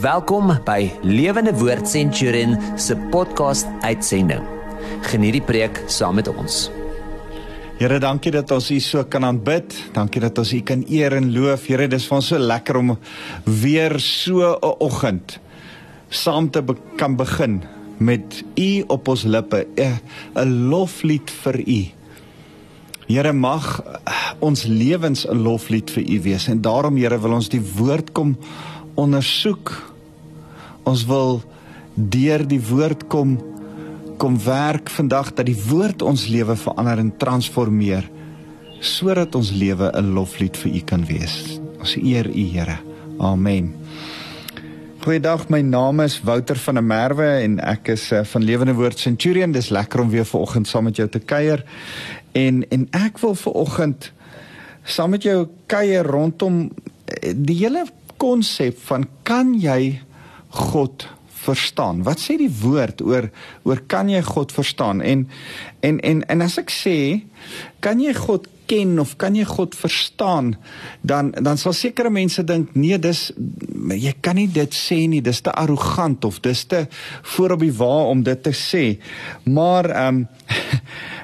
Welkom by Lewende Woord Centurion se podcast uitsending. Geniet die preek saam met ons. Here, dankie dat ons U so kan aanbid. Dankie dat ons U kan eer en loof. Here, dis vir ons so lekker om weer so 'n oggend saam te be kan begin met U op ons lippe, 'n loflied vir U. Here mag ons lewens 'n loflied vir U wees en daarom Here wil ons die woord kom ondersoek. Ons wil deur die woord kom kom werk vandag dat die woord ons lewe verander en transformeer sodat ons lewe 'n loflied vir U kan wees. Ons eer U, Here. Amen. Goeiedag, my naam is Wouter van der Merwe en ek is uh, van Lewende Woord Centurion. Dis lekker om weer vanoggend saam met jou te kuier. En en ek wil vanoggend saam met jou kuier rondom eh, die hele konsep van kan jy God verstaan? Wat sê die woord oor oor kan jy God verstaan? En en en en as ek sê kan jy God ken of kan jy God verstaan? Dan dan sal sekere mense dink nee, dis jy kan nie dit sê nie, dis te arrogant of dis te voor op die wa om dit te sê. Maar ehm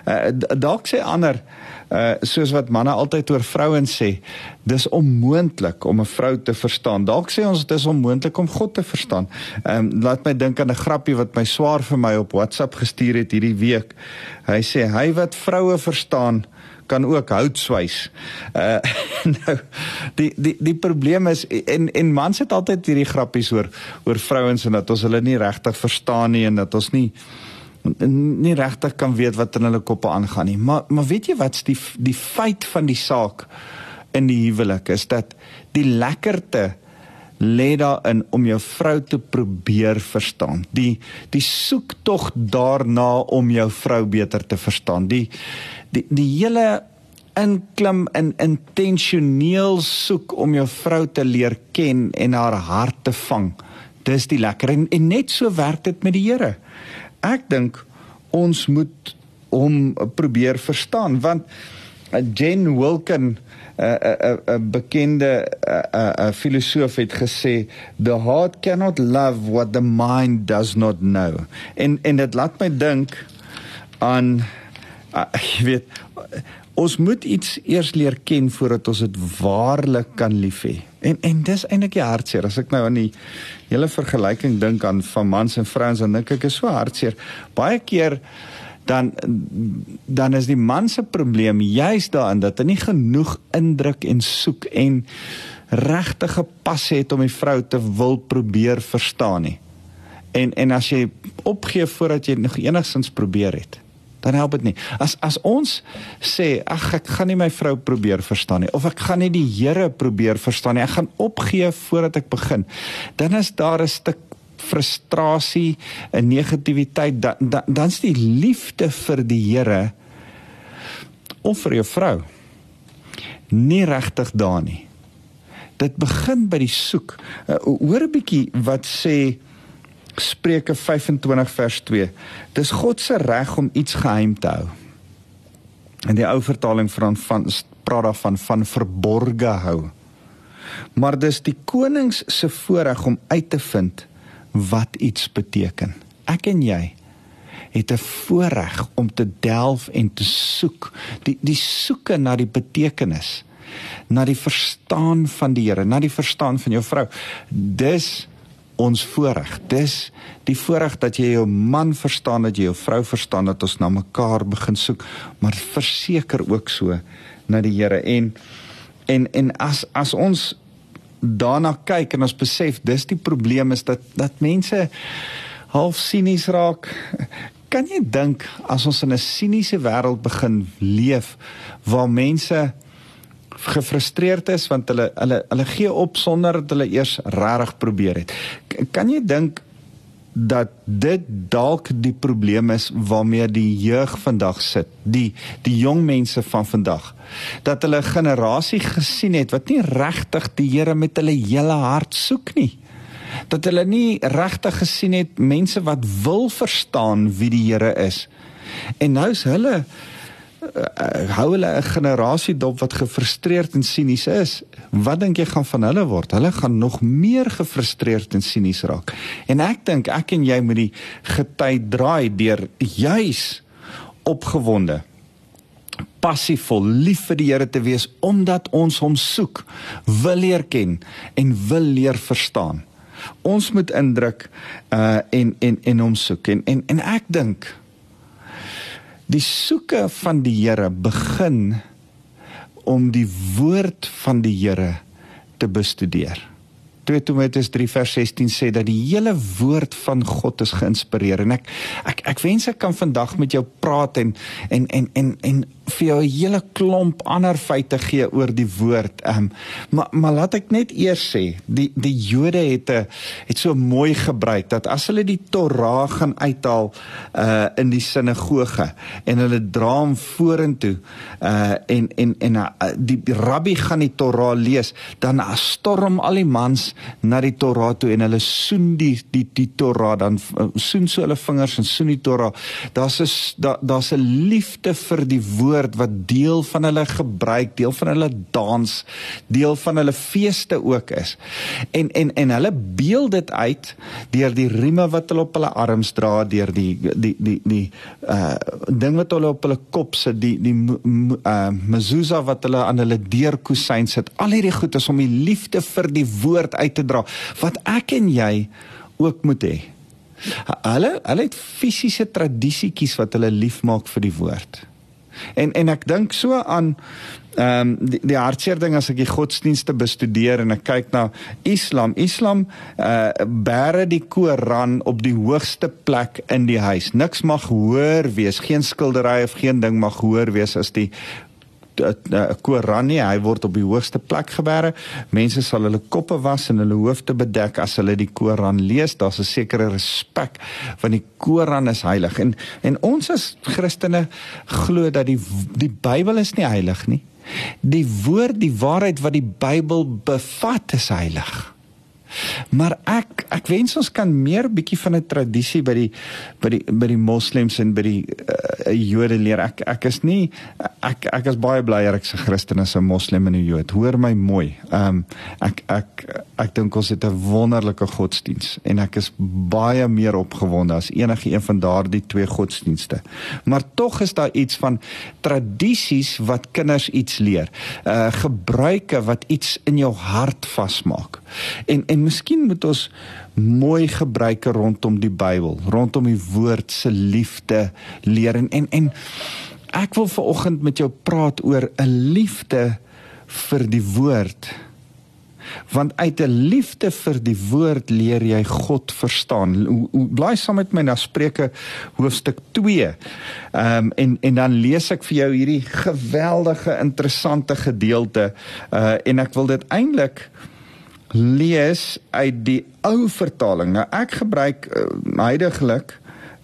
um, dalk sê ander uh soos wat manne altyd oor vrouens sê, dis onmoontlik om 'n vrou te verstaan. Dalk sê ons dis onmoontlik om God te verstaan. Ehm um, laat my dink aan 'n grappie wat my swaar vir my op WhatsApp gestuur het hierdie week. Hy sê hy wat vroue verstaan kan ook hout swys. Uh nou die die die probleem is en en mans het altyd hierdie grappies oor oor vrouens en dat ons hulle nie regtig verstaan nie en dat ons nie nie regtig kan weet wat in hulle koppe aangaan nie. Maar maar weet jy wat's die die feit van die saak in die huwelik is dat die lekkerte lê daarin om jou vrou te probeer verstaan. Die die soek tog daarna om jou vrou beter te verstaan. Die die die hele inklim in intentioneel soek om jou vrou te leer ken en haar hart te vang. Dis die lekker en, en net so werk dit met die Here ek dink ons moet hom probeer verstaan want uh, Jen Wilkin 'n uh, 'n uh, 'n uh, bekende uh, uh, filosoof het gesê the heart cannot love what the mind does not know. En en dit laat my dink aan jy weet ons moet iets eers leer ken voordat ons dit waarlik kan lief hê. En en dis eintlik die hartseer as ek nou aan die hele vergelyking dink aan van mans en vrouens dan dink ek is so hartseer. Baie keer dan dan is die man se probleem juis daarin dat hy nie genoeg indruk en soek en regtig gepas het om die vrou te wil probeer verstaan nie. En en as jy opgee voordat jy nog enigsins probeer het dan help dit nie. As as ons sê ag ek gaan nie my vrou probeer verstaan nie of ek gaan nie die Here probeer verstaan nie. Ek gaan opgee voordat ek begin. Dan is daar 'n stuk frustrasie, 'n negativiteit dan dan dan's die liefde vir die Here of vir jou vrou nie regtig daar nie. Dit begin by die soek. Uh, hoor 'n bietjie wat sê Spreuke 25 vers 2. Dis God se reg om iets geheim te hou. In die ou vertaling van van praat daarvan van verborge hou. Maar dis die konings se voorreg om uit te vind wat iets beteken. Ek en jy het 'n voorreg om te delf en te soek, die die soeke na die betekenis, na die verstaan van die Here, na die verstaan van jou vrou. Dis ons voorreg. Dis die voorreg dat jy jou man verstaan, dat jy jou vrou verstaan, dat ons na mekaar begin soek, maar verseker ook so na die Here en en en as as ons daarna kyk en ons besef dis die probleem is dat dat mense half sinies raak. Kan jy dink as ons in 'n siniese wêreld begin leef waar mense gefrustreerd is want hulle hulle hulle gee op sonder dat hulle eers regtig probeer het. Kan jy dink dat dit dalk die probleem is waarmee die jeug vandag sit, die die jong mense van vandag, dat hulle 'n generasie gesien het wat nie regtig die Here met hulle hele hart soek nie. Dat hulle nie regtig gesien het mense wat wil verstaan wie die Here is. En nou's hulle uh, hou hulle 'n generasie dop wat gefrustreerd en sinies is. Wat dink jy gaan van hulle word? Hulle gaan nog meer gefrustreerd en sinies raak. En ek dink ek en jy moet die gety draai deur juis opgewonde passievol lief vir die Here te wees omdat ons hom soek, wil leer ken en wil leer verstaan. Ons moet indruk uh en en en hom soek en en en ek dink die soeke van die Here begin om die woord van die Here te bestudeer. 2 Timoteus 3 vers 16 sê dat die hele woord van God is geïnspireer en ek ek ek wens ek kan vandag met jou praat en en en en en vir jou 'n hele klomp ander feite gee oor die woord. Ehm um, maar maar laat ek net eers sê, die die Jode het 'n het so mooi gebruik dat as hulle die Torah gaan uithaal uh in die sinagoge en hulle dra hom vorentoe uh en en en uh, die, rabbi gaan die Torah lees, dan storm al die mans na die Torah toe en hulle soen die die die Torah dan soen so hulle vingers en soen die Torah. Daar's 'n daar daar's 'n liefde vir die woord woord wat deel van hulle gebruik, deel van hulle dans, deel van hulle feeste ook is. En en en hulle beeld dit uit deur die rieme wat hulle op hulle arms dra, deur die die die die uh ding wat hulle op hulle kop sit, die die uh mezuzah wat hulle aan hulle deurkusyn sit. Al hierdie goed is om die liefde vir die woord uit te dra wat ek en jy ook moet hê. Hulle hulle het fisiese tradisietjies wat hulle liefmaak vir die woord. En en ek dink so aan ehm um, die, die hartseer ding as ek die godsdienste bestudeer en ek kyk na Islam. Islam uh bære die Koran op die hoogste plek in die huis. Niks mag hoër wees, geen skildery of geen ding mag hoër wees as die Koran nie, hy word op die hoogste plek gebere. Mense sal hulle koppe was en hulle hoofde bedek as hulle die Koran lees. Daar's 'n sekere respek want die Koran is heilig. En en ons as Christene glo dat die die Bybel is nie heilig nie. Die woord, die waarheid wat die Bybel bevat is heilig. Maar ek ek wens ons kan meer bietjie van 'n tradisie by die by die by die moslems en by die uh, Jode leer. Ek ek is nie ek ek is baie blyer ek's 'n Christen as 'n moslim en 'n Jood. Hoor my mooi. Ehm um, ek ek ek dink ons het 'n wonderlike godsdiens en ek is baie meer opgewonde as enige een van daardie twee godsdienste. Maar tog is daar iets van tradisies wat kinders iets leer. Uh gebruike wat iets in jou hart vasmaak. En en miskien moet ons mooi gebruike rondom die Bybel, rondom die woord se liefde leer en en, en ek wil ver oggend met jou praat oor 'n liefde vir die woord. Want uit 'n liefde vir die woord leer jy God verstaan. Blaai saam met my na Spreuke hoofstuk 2. Ehm um, en en dan lees ek vir jou hierdie geweldige interessante gedeelte uh en ek wil dit eintlik lees uit die ou vertaling. Nou ek gebruik uh, heidaglik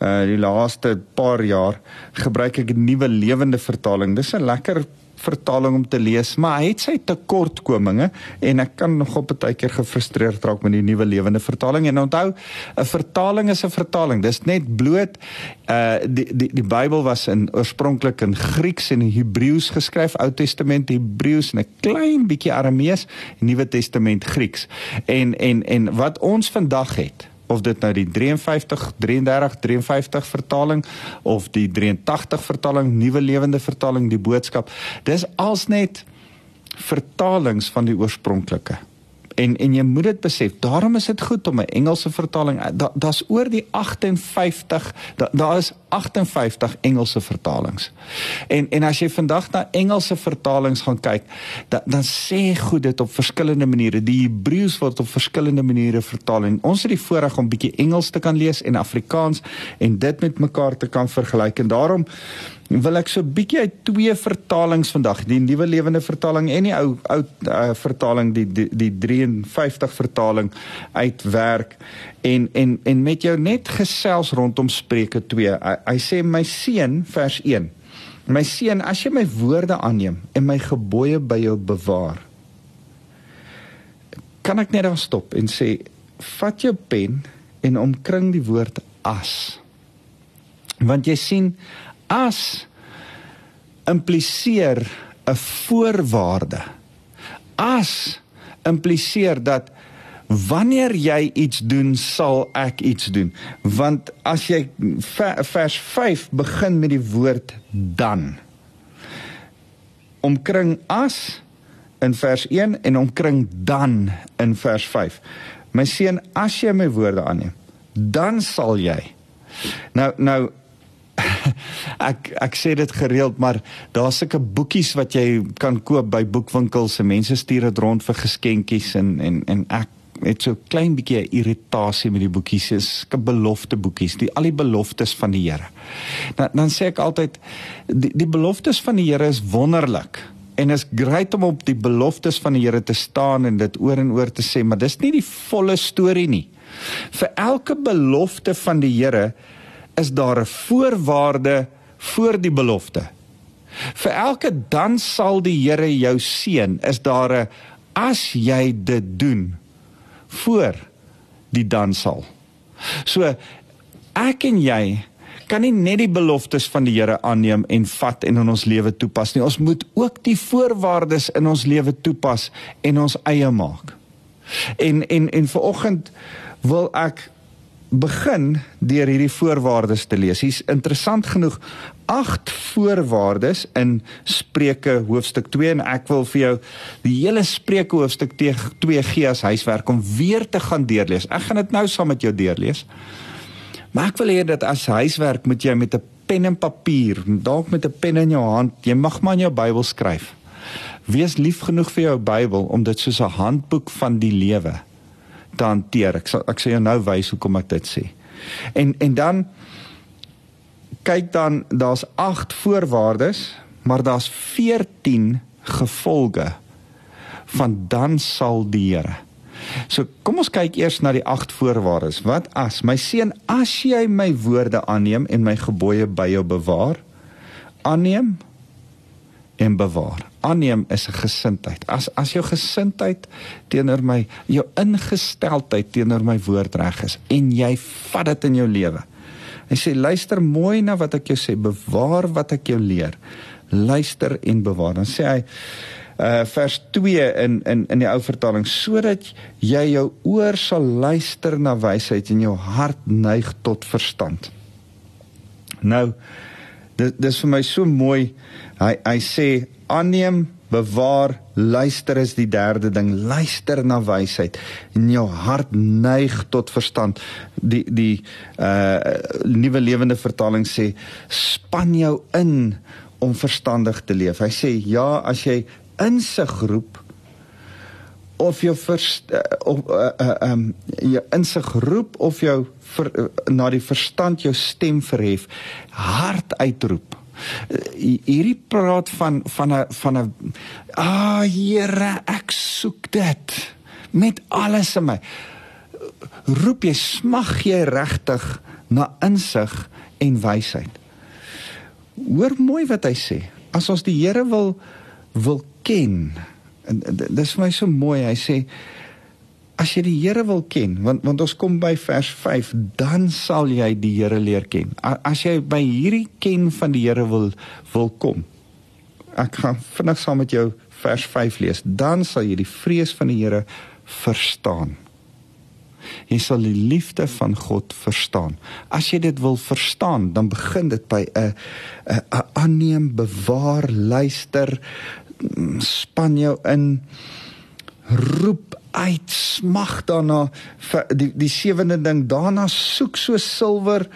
uh die laaste paar jaar gebruik ek die nuwe lewende vertaling. Dis 'n lekker vertaling om te lees, maar hy het sy tekortkominge en ek kan nog op 'n tydjie gefrustreerd raak met die nuwe lewende vertaling. En onthou, 'n vertaling is 'n vertaling. Dis net bloot uh die die die Bybel was in oorspronklik in Grieks en Hebreëus geskryf, Ou Testament Hebreëus en 'n klein bietjie Aramees, Nuwe Testament Grieks. En en en wat ons vandag het of dit nou die 53 33 53 vertaling of die 83 vertaling nuwe lewende vertaling die boodskap dis als net vertalings van die oorspronklike en en jy moet dit besef. Daarom is dit goed om 'n Engelse vertaling. Daar's da oor die 58 daar da is 58 Engelse vertalings. En en as jy vandag na Engelse vertalings gaan kyk, da, dan sê goed dit op verskillende maniere. Die Hebreëus word op verskillende maniere vertaal en ons het die voorreg om bietjie Engels te kan lees en Afrikaans en dit met mekaar te kan vergelyk. En daarom wil ek so bietjie uit twee vertalings vandag, die nuwe lewende vertaling en die ou ou uh, vertaling die die, die 53 vertaling uitwerk en en en met jou net gesels rondom Spreuke 2. Hy, hy sê my seun vers 1. My seun, as jy my woorde aanneem en my gebooie by jou bewaar, kan ek net daar stop en sê vat jou pen en omkring die woord as. Want jy sien as impliseer 'n voorwaarde. As impliseer dat wanneer jy iets doen, sal ek iets doen. Want as jy vers 5 begin met die woord dan omkring as in vers 1 en omkring dan in vers 5. My seun, as jy my woorde aanneem, dan sal jy. Nou nou ek ek sê dit gereeld, maar daar's sulke boekies wat jy kan koop by boekwinkels. Se mense stuur dit rond vir geskenkies en en en ek het so klein bietjie irritasie met die boekies. Dis belofte boekies, die al die beloftes van die Here. Dan dan sê ek altyd die die beloftes van die Here is wonderlik. En is great om op die beloftes van die Here te staan en dit oor en oor te sê, maar dis nie die volle storie nie. Vir elke belofte van die Here is daar 'n voorwaarde voor die belofte. Vir elke dan sal die Here jou seën, is daar 'n as jy dit doen voor die dan sal. So ek en jy kan nie net die beloftes van die Here aanneem en vat en in ons lewe toepas nie. Ons moet ook die voorwaardes in ons lewe toepas en ons eie maak. En en en vanoggend wil ek begin deur hierdie voorwaardes te lees. Hier's interessant genoeg agt voorwaardes in Spreuke hoofstuk 2 en ek wil vir jou die hele Spreuke hoofstuk 2 gee as huiswerk om weer te gaan deurlees. Ek gaan dit nou saam met jou deurlees. Maar ek wil hê dat as huiswerk moet jy met 'n pen en papier, dalk met 'n pen in jou hand, jy mag maar in jou Bybel skryf. Wees lief genoeg vir jou Bybel om dit soos 'n handboek van die lewe te hanteer. Ek sal ek sê jou nou wys hoekom ek dit sê. En en dan kyk dan daar's 8 voorwaardes, maar daar's 14 gevolge van dan sal die Here. So kom ons kyk eers na die 8 voorwaardes. Wat as my seun as jy my woorde aanneem en my gebooie by jou bewaar? Aanneem en bewaar. Aanneem is 'n gesindheid. As as jou gesindheid teenoor my, jou ingesteldheid teenoor my woord reg is en jy vat dit in jou lewe. Hy sê luister mooi na wat ek jou sê, bewaar wat ek jou leer. Luister en bewaar. Dan sê hy uh vers 2 in in in die ou vertaling sodat jy jou oor sal luister na wysheid en jou hart neig tot verstand. Nou dit dis vir my so mooi. Hy hy sê aanneem, bewaar, luister is die derde ding. Luister na wysheid en jou hart neig tot verstand. Die die uh nuwe lewende vertaling sê span jou in om verstandig te leef. Hy sê ja, as jy insig roep of jou verst, uh, of uh, uh, um jou insig roep of jou ver, uh, na die verstand jou stem verhef hard uitroep. Uh, hierdie praat van van 'n van 'n ah Here ek soek dit met alles in my. Roep jy smag jy regtig na insig en wysheid? Hoor mooi wat hy sê. As ons die Here wil wil ken. En dis vir my so mooi. Hy sê as jy die Here wil ken, want want ons kom by vers 5, dan sal jy die Here leer ken. As jy by hierdie ken van die Here wil wil kom. Ek gaan vinnig saam met jou vers 5 lees. Dan sal jy die vrees van die Here verstaan. Jy sal die liefde van God verstaan. As jy dit wil verstaan, dan begin dit by 'n 'n aanneem, bewaar, luister, span jou in roep uit smag daarna die die sewende ding. Daarna soek so silwer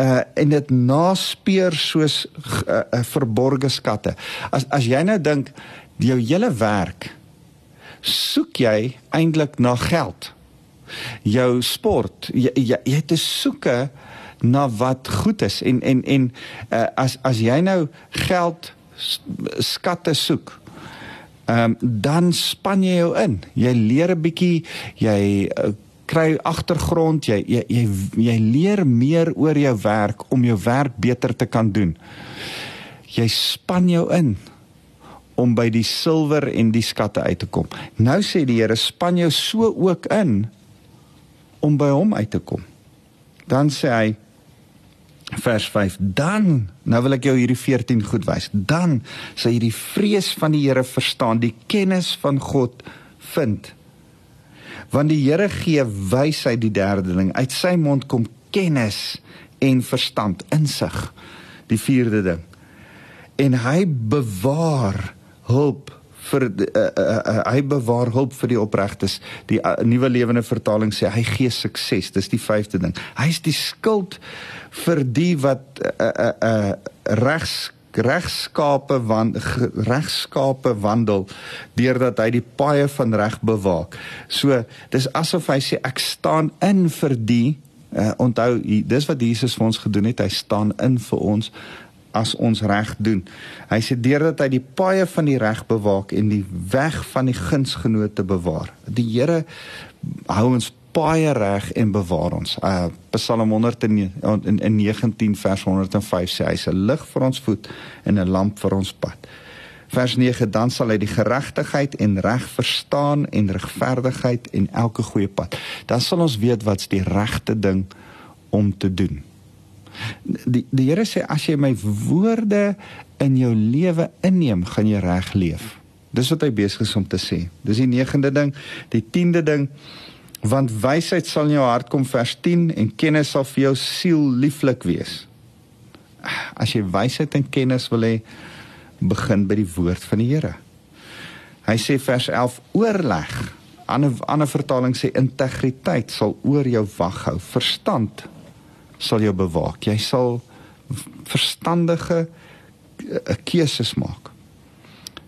uh en dit naspeur soos uh, uh, verborgde skatte. As as jy nou dink jou hele werk soek jy eintlik na geld. Jou sport jy jy, jy te soeke na wat goed is. En en en uh, as as jy nou geld skatte soek. Ehm um, dan span jy jou in. Jy leer 'n bietjie, jy uh, kry agtergrond, jy, jy jy jy leer meer oor jou werk om jou werk beter te kan doen. Jy span jou in om by die silwer en die skatte uit te kom. Nou sê die Here, span jou so ook in om by hom uit te kom. Dan sê hy vers 5 dan nou wil ek jou hierdie 14 goed wys dan sal jy die vrees van die Here verstaan die kennis van God vind want die Here gee wysheid die derde ding uit sy mond kom kennis en verstand insig die vierde ding en hy bewaar hulp vir uh, uh, uh, hy bewaar hulp vir die opregtes. Die uh, nuwe lewende vertaling sê hy gee sukses. Dis die vyfde ding. Hy is die skuld vir die wat 'n uh, 'n uh, uh, regs regskape want regskape wandel deurdat hy die paaie van reg bewaak. So dis asof hy sê ek staan in vir die uh, onthou dis wat Jesus vir ons gedoen het. Hy staan in vir ons as ons reg doen. Hy sê deurdat hy die paaie van die reg bewaak en die weg van die gunsgenote bewaar. Die Here hou ons paaie reg en bewaar ons. Uh Psalm 100 in, in, in 19 vers 105 sê hy is 'n lig vir ons voet en 'n lamp vir ons pad. Vers 9 dan sal hy die geregtigheid en reg verstaan en regverdigheid en elke goeie pad. Dan sal ons weet wat's die regte ding om te doen. Die die Here sê as jy my woorde in jou lewe inneem, gaan jy reg leef. Dis wat hy besig is om te sê. Dis die 9de ding, die 10de ding want wysheid sal in jou hart kom vers 10 en kennis sal vir jou siel lieflik wees. As jy wysheid en kennis wil hê, begin by die woord van die Here. Hy sê vers 11 oorleg. Ander ander vertaling sê integriteit sal oor jou wag hou. Verstand sal jou bewaak. Jy sal verstandige eh, keuses maak.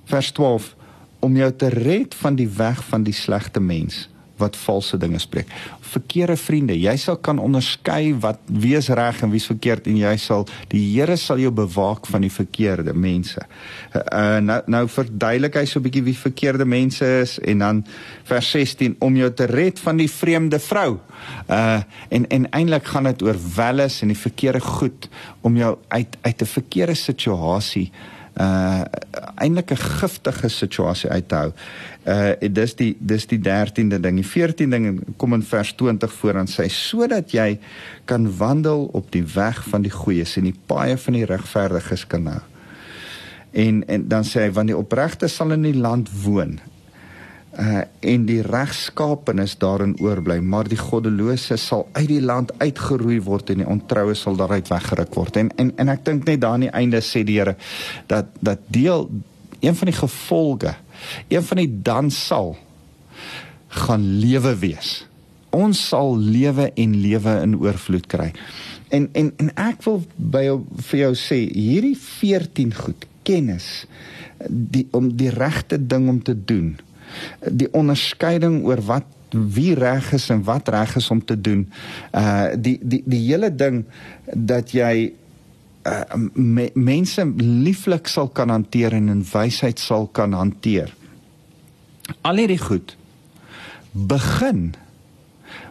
Vers 12 om jou te red van die weg van die slegte mens wat valse dinge spreek. Verkeerde vriende, jy sal kan onderskei wat wie is reg en wie is verkeerd en jy sal die Here sal jou bewaak van die verkeerde mense. Uh nou nou verduidelik hy so 'n bietjie wie verkeerde mense is en dan vers 16 om jou te red van die vreemde vrou. Uh en en eintlik gaan dit oor welles en die verkeerde goed om jou uit uit 'n verkeerde situasie uh eintlik 'n giftige situasie uit te hou. Uh dis die dis die 13de ding. Die 14de ding kom in vers 20 voor aan sê sodat jy kan wandel op die weg van die goeies en die paaie van die regverdiges kan nou. En en dan sê hy want die opregte sal in die land woon uh en die regskaapenis daarin oorbly maar die goddelose sal uit die land uitgeroei word en die ontroue sal daaruit weggeruk word. En en en ek dink net daar aan die einde sê die Here dat dat deel een van die gevolge een van die dan sal gaan lewe wees. Ons sal lewe en lewe in oorvloed kry. En en en ek wil by jou vir jou sê hierdie 14 goed kennis die om die regte ding om te doen die onderskeiding oor wat wie reg is en wat reg is om te doen. Uh die die die hele ding dat jy uh me, mense lieflik sal kan hanteer en in wysheid sal kan hanteer. Al hierdie goed begin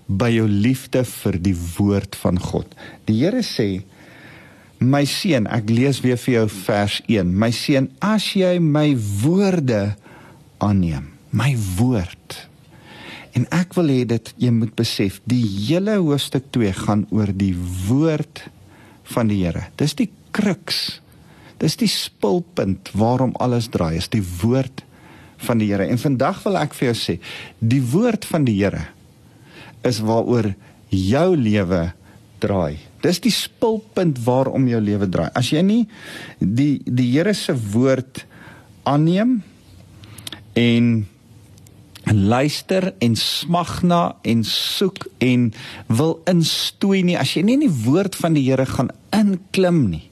by jou liefde vir die woord van God. Die Here sê My seun, ek lees weer vir jou vers 1. My seun, as jy my woorde aanneem my woord. En ek wil hê dit jy moet besef, die hele hoofstuk 2 gaan oor die woord van die Here. Dis die kruks. Dis die spulpunt waarom alles draai, is die woord van die Here. En vandag wil ek vir jou sê, die woord van die Here is waaroor jou lewe draai. Dis die spulpunt waarom jou lewe draai. As jy nie die die Here se woord aanneem en luister en smag na en soek en wil instoei nie. As jy nie in die woord van die Here gaan inklim nie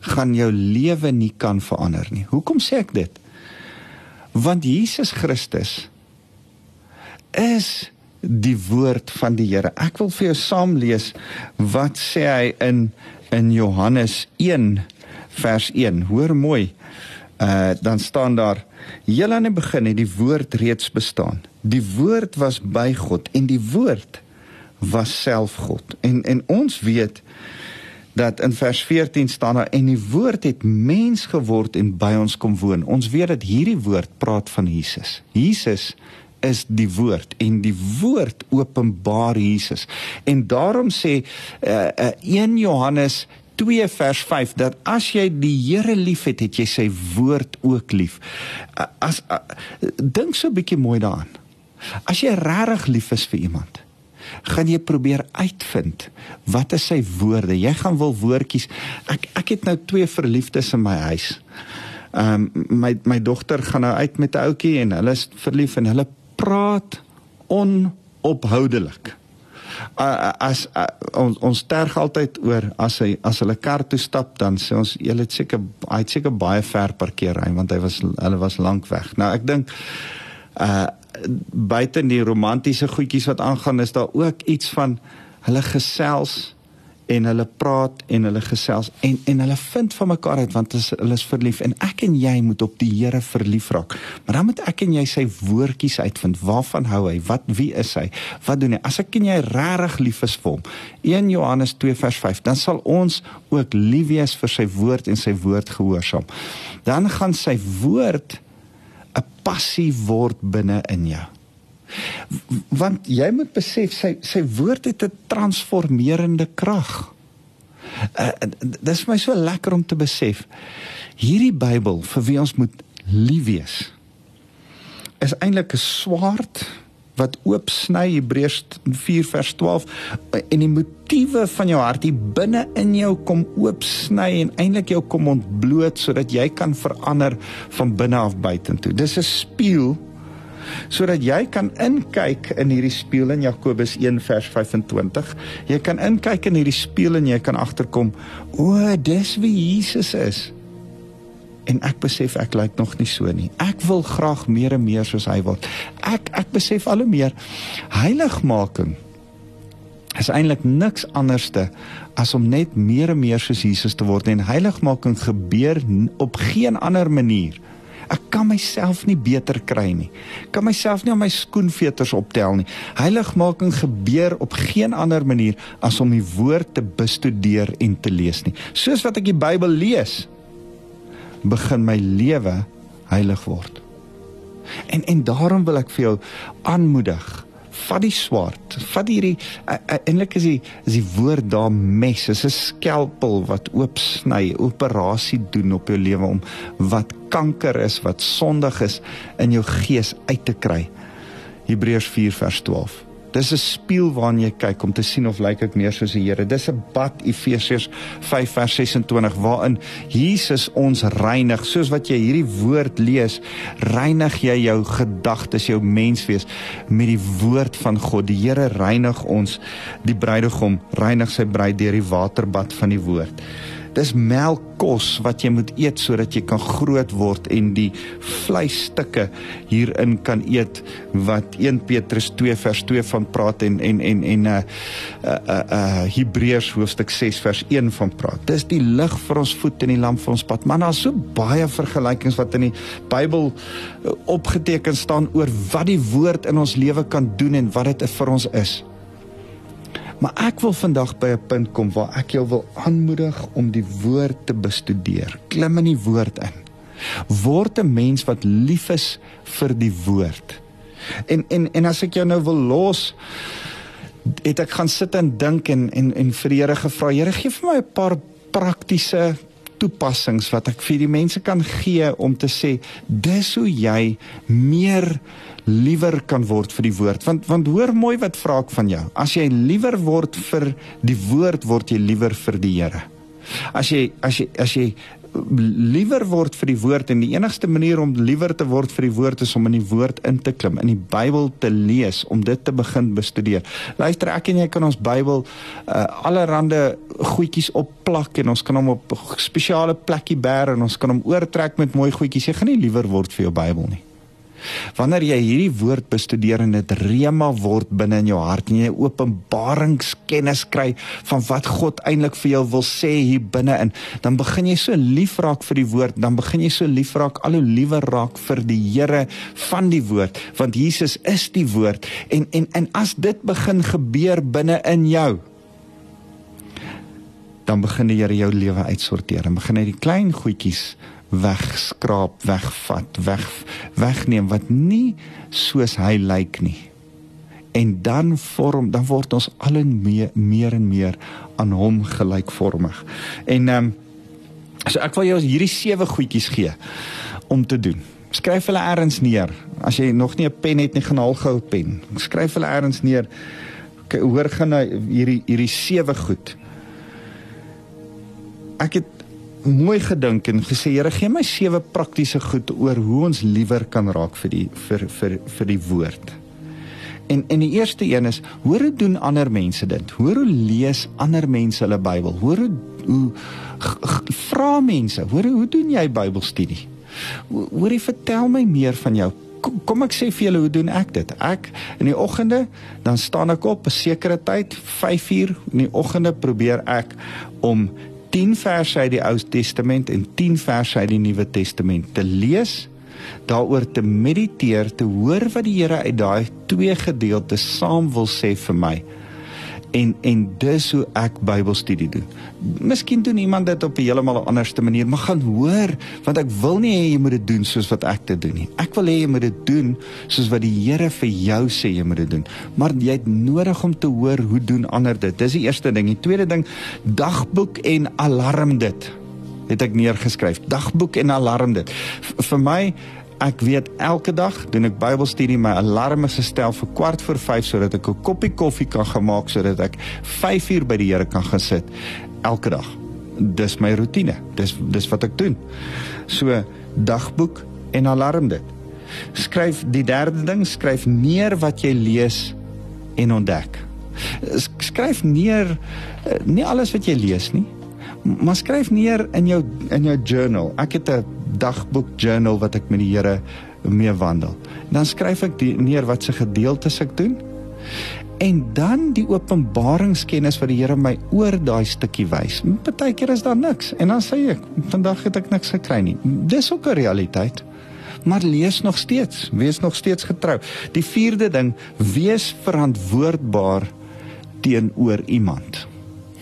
gaan jou lewe nie kan verander nie. Hoekom sê ek dit? Want Jesus Christus is die woord van die Here. Ek wil vir jou saam lees wat sê hy in in Johannes 1 vers 1 hoor mooi uh dan staan daar Heel aan die begin het die woord reeds bestaan. Die woord was by God en die woord was self God. En en ons weet dat in vers 14 staan daar en die woord het mens geword en by ons kom woon. Ons weet dat hierdie woord praat van Jesus. Jesus is die woord en die woord openbaar Jesus. En daarom sê uh, uh, 1 Johannes 2 vers 5 dat as jy die Here liefhet, het jy sy woord ook lief. As uh, dink so 'n bietjie mooi daaraan. As jy regtig lief is vir iemand, gaan jy probeer uitvind wat is sy woorde. Jy gaan wil woordjies. Ek ek het nou twee verliefdes in my huis. Ehm um, my my dogter gaan nou uit met 'n ouetjie en hulle is verlief en hulle praat onophoudelik. As uh, ons ons terg altyd oor as hy as hulle kar toe stap dan sê ons jy het seker hy het seker baie ver parkeer hy want hy was hulle was lank weg. Nou ek dink uh buite die romantiese goedjies wat aangaan is daar ook iets van hulle gesels en hulle praat en hulle gesels en en hulle vind van mekaar uit want is, hulle is verlief en ek en jy moet op die Here verlief raak. Maar dan moet ek en jy sy woordjies uitvind. Waarvan hou hy? Wat wie is hy? Wat doen hy? As ek en jy regtig lief is vir hom. 1 Johannes 2 vers 5, dan sal ons ook lief wees vir sy woord en sy woord gehoorsaam. Dan gaan sy woord 'n passie word binne in jou. Want jy moet besef sy sy woord het 'n transformerende krag. Uh, dit is my so lekker om te besef. Hierdie Bybel vir wie ons moet lief wees is eintlik 'n swaard wat oop sny Hebreërs 4 vers 12 en die motiewe van jou hart hier binne in jou kom oop sny en eintlik jou kom ontbloot sodat jy kan verander van binne af buitentoe. Dis 'n spieël sodat jy kan inkyk in hierdie spieël in Jakobus 1 vers 25. Jy kan inkyk in hierdie spieël en jy kan agterkom, o, dis wie Jesus is. En ek besef ek lyk nog nie so nie. Ek wil graag meer en meer soos hy word. Ek ek besef al hoe meer heiligmaking is eintlik niks anderste as om net meer en meer soos Jesus te word en heiligmaking gebeur op geen ander manier Ek kan myself nie beter kry nie. Ek kan myself nie aan my skoenveters optel nie. Heiligmaking gebeur op geen ander manier as om die woord te bestudeer en te lees nie. Soos wat ek die Bybel lees, begin my lewe heilig word. En en daarom wil ek vir jou aanmoedig vat die swaard, vat hierdie eintlik is die is die woord daar mes, is 'n skelpel wat oop sny, operasie doen op jou lewe om wat kanker is, wat sondig is in jou gees uit te kry. Hebreërs 4 vers 12. Dis 'n spieël waarna jy kyk om te sien of lyk ek meer soos die Here. Dis 'n bad Efesiërs 5 vers 26 waarin Jesus ons reinig. Soos wat jy hierdie woord lees, reinig jy jou gedagtes, jou menswees met die woord van God. Die Here reinig ons, die bruidegom reinig sy bruid deur die waterbad van die woord. Dis melkkos wat jy moet eet sodat jy kan groot word en die vleisstukke hierin kan eet wat 1 Petrus 2 vers 2 van praat en en en en uh, uh, uh, uh, Hebreërs hoofstuk 6 vers 1 van praat. Dis die lig vir ons voet en die lamp vir ons pad. Man, daar's so baie vergelykings wat in die Bybel opgeteken staan oor wat die woord in ons lewe kan doen en wat dit vir ons is. Maar ek wil vandag by 'n punt kom waar ek jou wil aanmoedig om die woord te bestudeer. Klim in die woord in. Word 'n mens wat lief is vir die woord. En en en as ek jou nou wil los het ek gaan sit en dink en en en vir die Here gevra, Here gee vir my 'n paar praktiese toepassings wat ek vir die mense kan gee om te sê dis hoe jy meer liewer kan word vir die woord want want hoor mooi wat vra ek van jou as jy liewer word vir die woord word jy liewer vir die Here as jy as jy as jy liewer word vir die woord en die enigste manier om liewer te word vir die woord is om in die woord in te klim, in die Bybel te lees, om dit te begin bestudeer. Luister, ek en jy kan ons Bybel uh, allerhande goedjies opplak en ons kan hom op spesiale plekkie bær en ons kan hom oortrek met mooi goedjies. Jy gaan nie liewer word vir jou Bybel nie. Wanneer jy hierdie woord bestudeer en dit rema word binne in jou hart en jy openbaringskennis kry van wat God eintlik vir jou wil sê hier binne in, dan begin jy so lief raak vir die woord, dan begin jy so lief raak al hoe liewer raak vir die Here van die woord, want Jesus is die woord. En en en as dit begin gebeur binne in jou dan begin die Here jou lewe uitsorteer en begin hy die klein goedjies wegskraap, wegvat, weg wegneem wat nie soos hy lyk nie. En dan vorm dan word ons al en meer, meer en meer aan hom gelykvormig. En ehm um, so ek wil jou hierdie sewe goedjies gee om te doen. Skryf hulle eers neer. As jy nog nie 'n pen het nie, gaan haal gou 'n pen. Skryf hulle eers neer. Hoor gaan hierdie hierdie sewe goed. Ek het mooi gedink en gesê Here gee my sewe praktiese goed oor hoe ons liewer kan raak vir die vir vir vir die woord. En en die eerste een is hoor hoe doen ander mense dit? Hoor hoe lees ander mense hulle Bybel? Hoor hoe hoe vra mense, hoor hoe doen jy Bybelstudie? Hoor jy vertel my meer van jou. Kom, kom ek sê vir julle hoe doen ek dit? Ek in die oggende dan staan ek op 'n sekere tyd, 5uur in die oggende probeer ek om 10 verse uit die Ou Testament en 10 verse uit die Nuwe Testament te lees, daaroor te mediteer, te hoor wat die Here uit daai twee gedeeltes saam wil sê vir my en en dis hoe ek Bybelstudie doen. Miskien doen iemand dit op 'n heeltemal anderste manier, maar gaan hoor want ek wil nie hê jy moet dit doen soos wat ek dit doen nie. Ek wil hê jy moet dit doen soos wat die Here vir jou sê jy moet dit doen. Maar jy het nodig om te hoor hoe doen ander dit. Dis die eerste ding. Die tweede ding, dagboek en alarm dit. Het ek neergeskryf. Dagboek en alarm dit. V vir my Ek weet elke dag doen ek Bybelstudie, my alarm is gestel vir kwart voor 5 sodat ek 'n koppie koffie kan gemaak sodat ek 5 uur by die Here kan gaan sit elke dag. Dis my rotine. Dis dis wat ek doen. So dagboek en alarm dit. Skryf die derde ding, skryf neer wat jy lees en ontdek. Skryf neer eh, nie alles wat jy lees nie, maar skryf neer in jou in jou journal. Ek het 'n dagboek journal wat ek met die Here mee wandel. En dan skryf ek die, neer wat se gedeeltes ek doen. En dan die openbaringskennis wat die Here my oor daai stukkie wys. Partykeer is daar niks en dan sê ek, vandag het ek niks gekry nie. Dis ook 'n realiteit. Maar lees nog steeds, wees nog steeds getrou. Die vierde ding, wees verantwoordbaar teenoor iemand.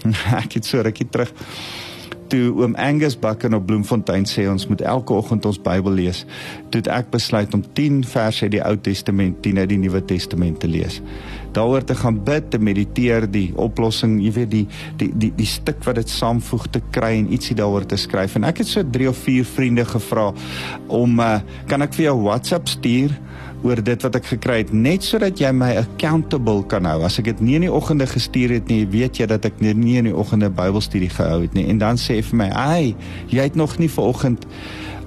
ek het so rukkie terug toe oom Angus Bakken op Bloemfontein sê ons moet elke oggend ons Bybel lees, toe ek besluit om 10 verse uit die Ou Testament, 10 uit die Nuwe Testament te lees. Daaroor te gaan bid, te mediteer, die oplossing, jy weet die die die die stuk wat dit saamvoeg te kry en ietsie daaroor te skryf. En ek het so 3 of 4 vriende gevra om uh, kan ek vir jou WhatsApp stuur? Oor dit wat ek gekry het net sodat jy my accountable kan hou. As ek dit nie in die oggende gestuur het nie, weet jy dat ek nie in die oggende Bybelstudie gehou het nie. En dan sê hy vir my, "Ag, jy het nog nie vanoggend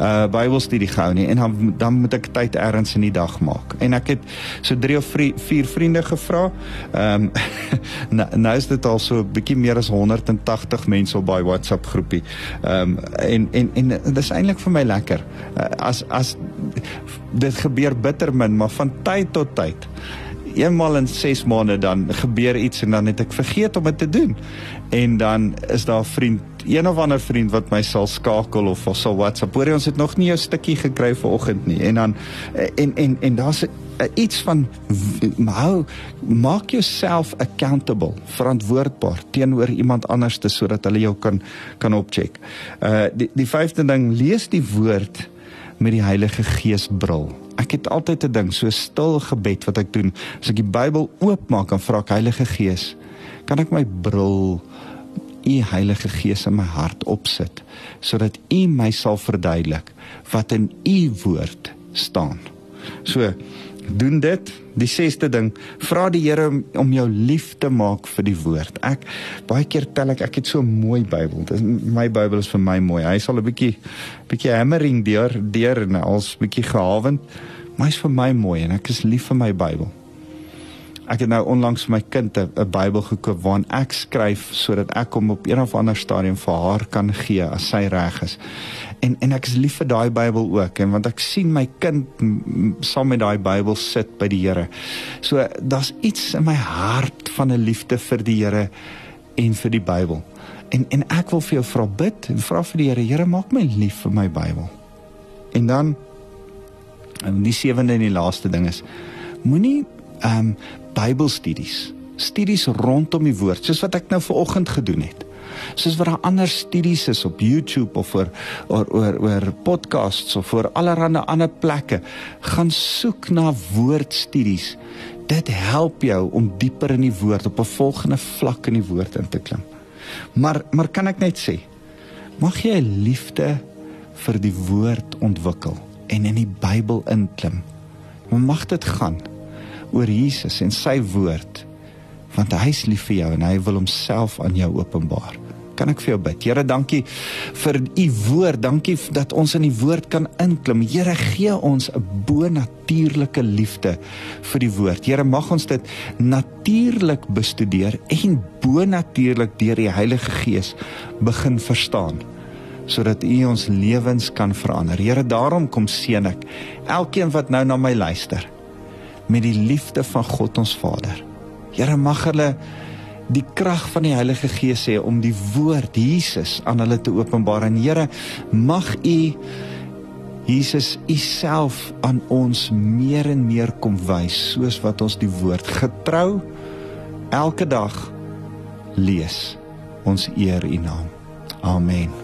uh Bybelstudie gehou nie en dan dan moet ek tyd eers in die dag maak. En ek het so 3 of 4 vier vriende gevra. Ehm um, nou, nou is dit al so 'n bietjie meer as 180 mense op by WhatsApp groepie. Ehm um, en en en dit is eintlik vir my lekker. Uh, as as dit gebeur bitter min, maar van tyd tot tyd eenmal in 6 maande dan gebeur iets en dan het ek vergeet om dit te doen. En dan is daar 'n vriend, een of ander vriend wat my sal skakel of sal WhatsApp. Hoor jy ons het nog nie jou stukkie gekry vanoggend nie. En dan en en en daar's iets van hou maak jouself accountable, verantwoordbaar teenoor iemand anders te sodat hulle jou kan kan opcheck. Uh die die vyfde ding, lees die woord met die Heilige Gees bril. Ek het altyd 'n ding, so stil gebed wat ek doen. As ek die Bybel oopmaak en vra ek Heilige Gees, kan ek my bril U Heilige Gees in my hart opsit sodat U my sal verduidelik wat in U woord staan. So doen dit. Die sesde ding, vra die Here om, om jou lief te maak vir die woord. Ek baie keer tel ek ek het so 'n mooi Bybel. Dis my Bybel is vir my mooi. Hy sal 'n bietjie bietjie hammering deur deur en als bietjie gehawend, maar hy's vir my mooi en ek is lief vir my Bybel. Ek het nou onlangs vir my kind 'n Bybel gekoop waarin ek skryf sodat ek hom op een of ander stadium vir haar kan gee as sy reg is en en ek is lief vir daai Bybel ook en want ek sien my kind saam met daai Bybel sit by die Here. So daar's iets in my hart van 'n liefde vir die Here en vir die Bybel. En en ek wil vir jou vra bid en vra vir die Here, Here maak my lief vir my Bybel. En dan en die sewende en die laaste ding is moenie ehm um, Bybelstudies, studies rondom die woord soos wat ek nou ver oggend gedoen het Soos wat daar ander studies is op YouTube of oor oor oor, oor podcasts of oor allerlei ander plekke, gaan soek na woordstudies. Dit help jou om dieper in die woord op 'n volgende vlak in die woord in te klim. Maar maar kan ek net sê, mag jy 'n liefde vir die woord ontwikkel en in die Bybel inklim. Mag dit gaan oor Jesus en sy woord want hy is lief vir jou en hy wil homself aan jou openbaar. Kan ek vir jou bid? Here, dankie vir u woord. Dankie dat ons in die woord kan inklim. Here, gee ons 'n bo-natuurlike liefde vir die woord. Here, mag ons dit natuurlik bestudeer en bo-natuurlik deur die Heilige Gees begin verstaan sodat U ons lewens kan verander. Here, daarom kom seën ek elkeen wat nou na my luister met die liefde van God ons Vader. Here, mag hulle die krag van die Heilige Gees hê om die woord Jesus aan hulle te openbaar. En Here, mag U Jesus U self aan ons meer en meer kom wys soos wat ons die woord getrou elke dag lees. Ons eer U naam. Amen.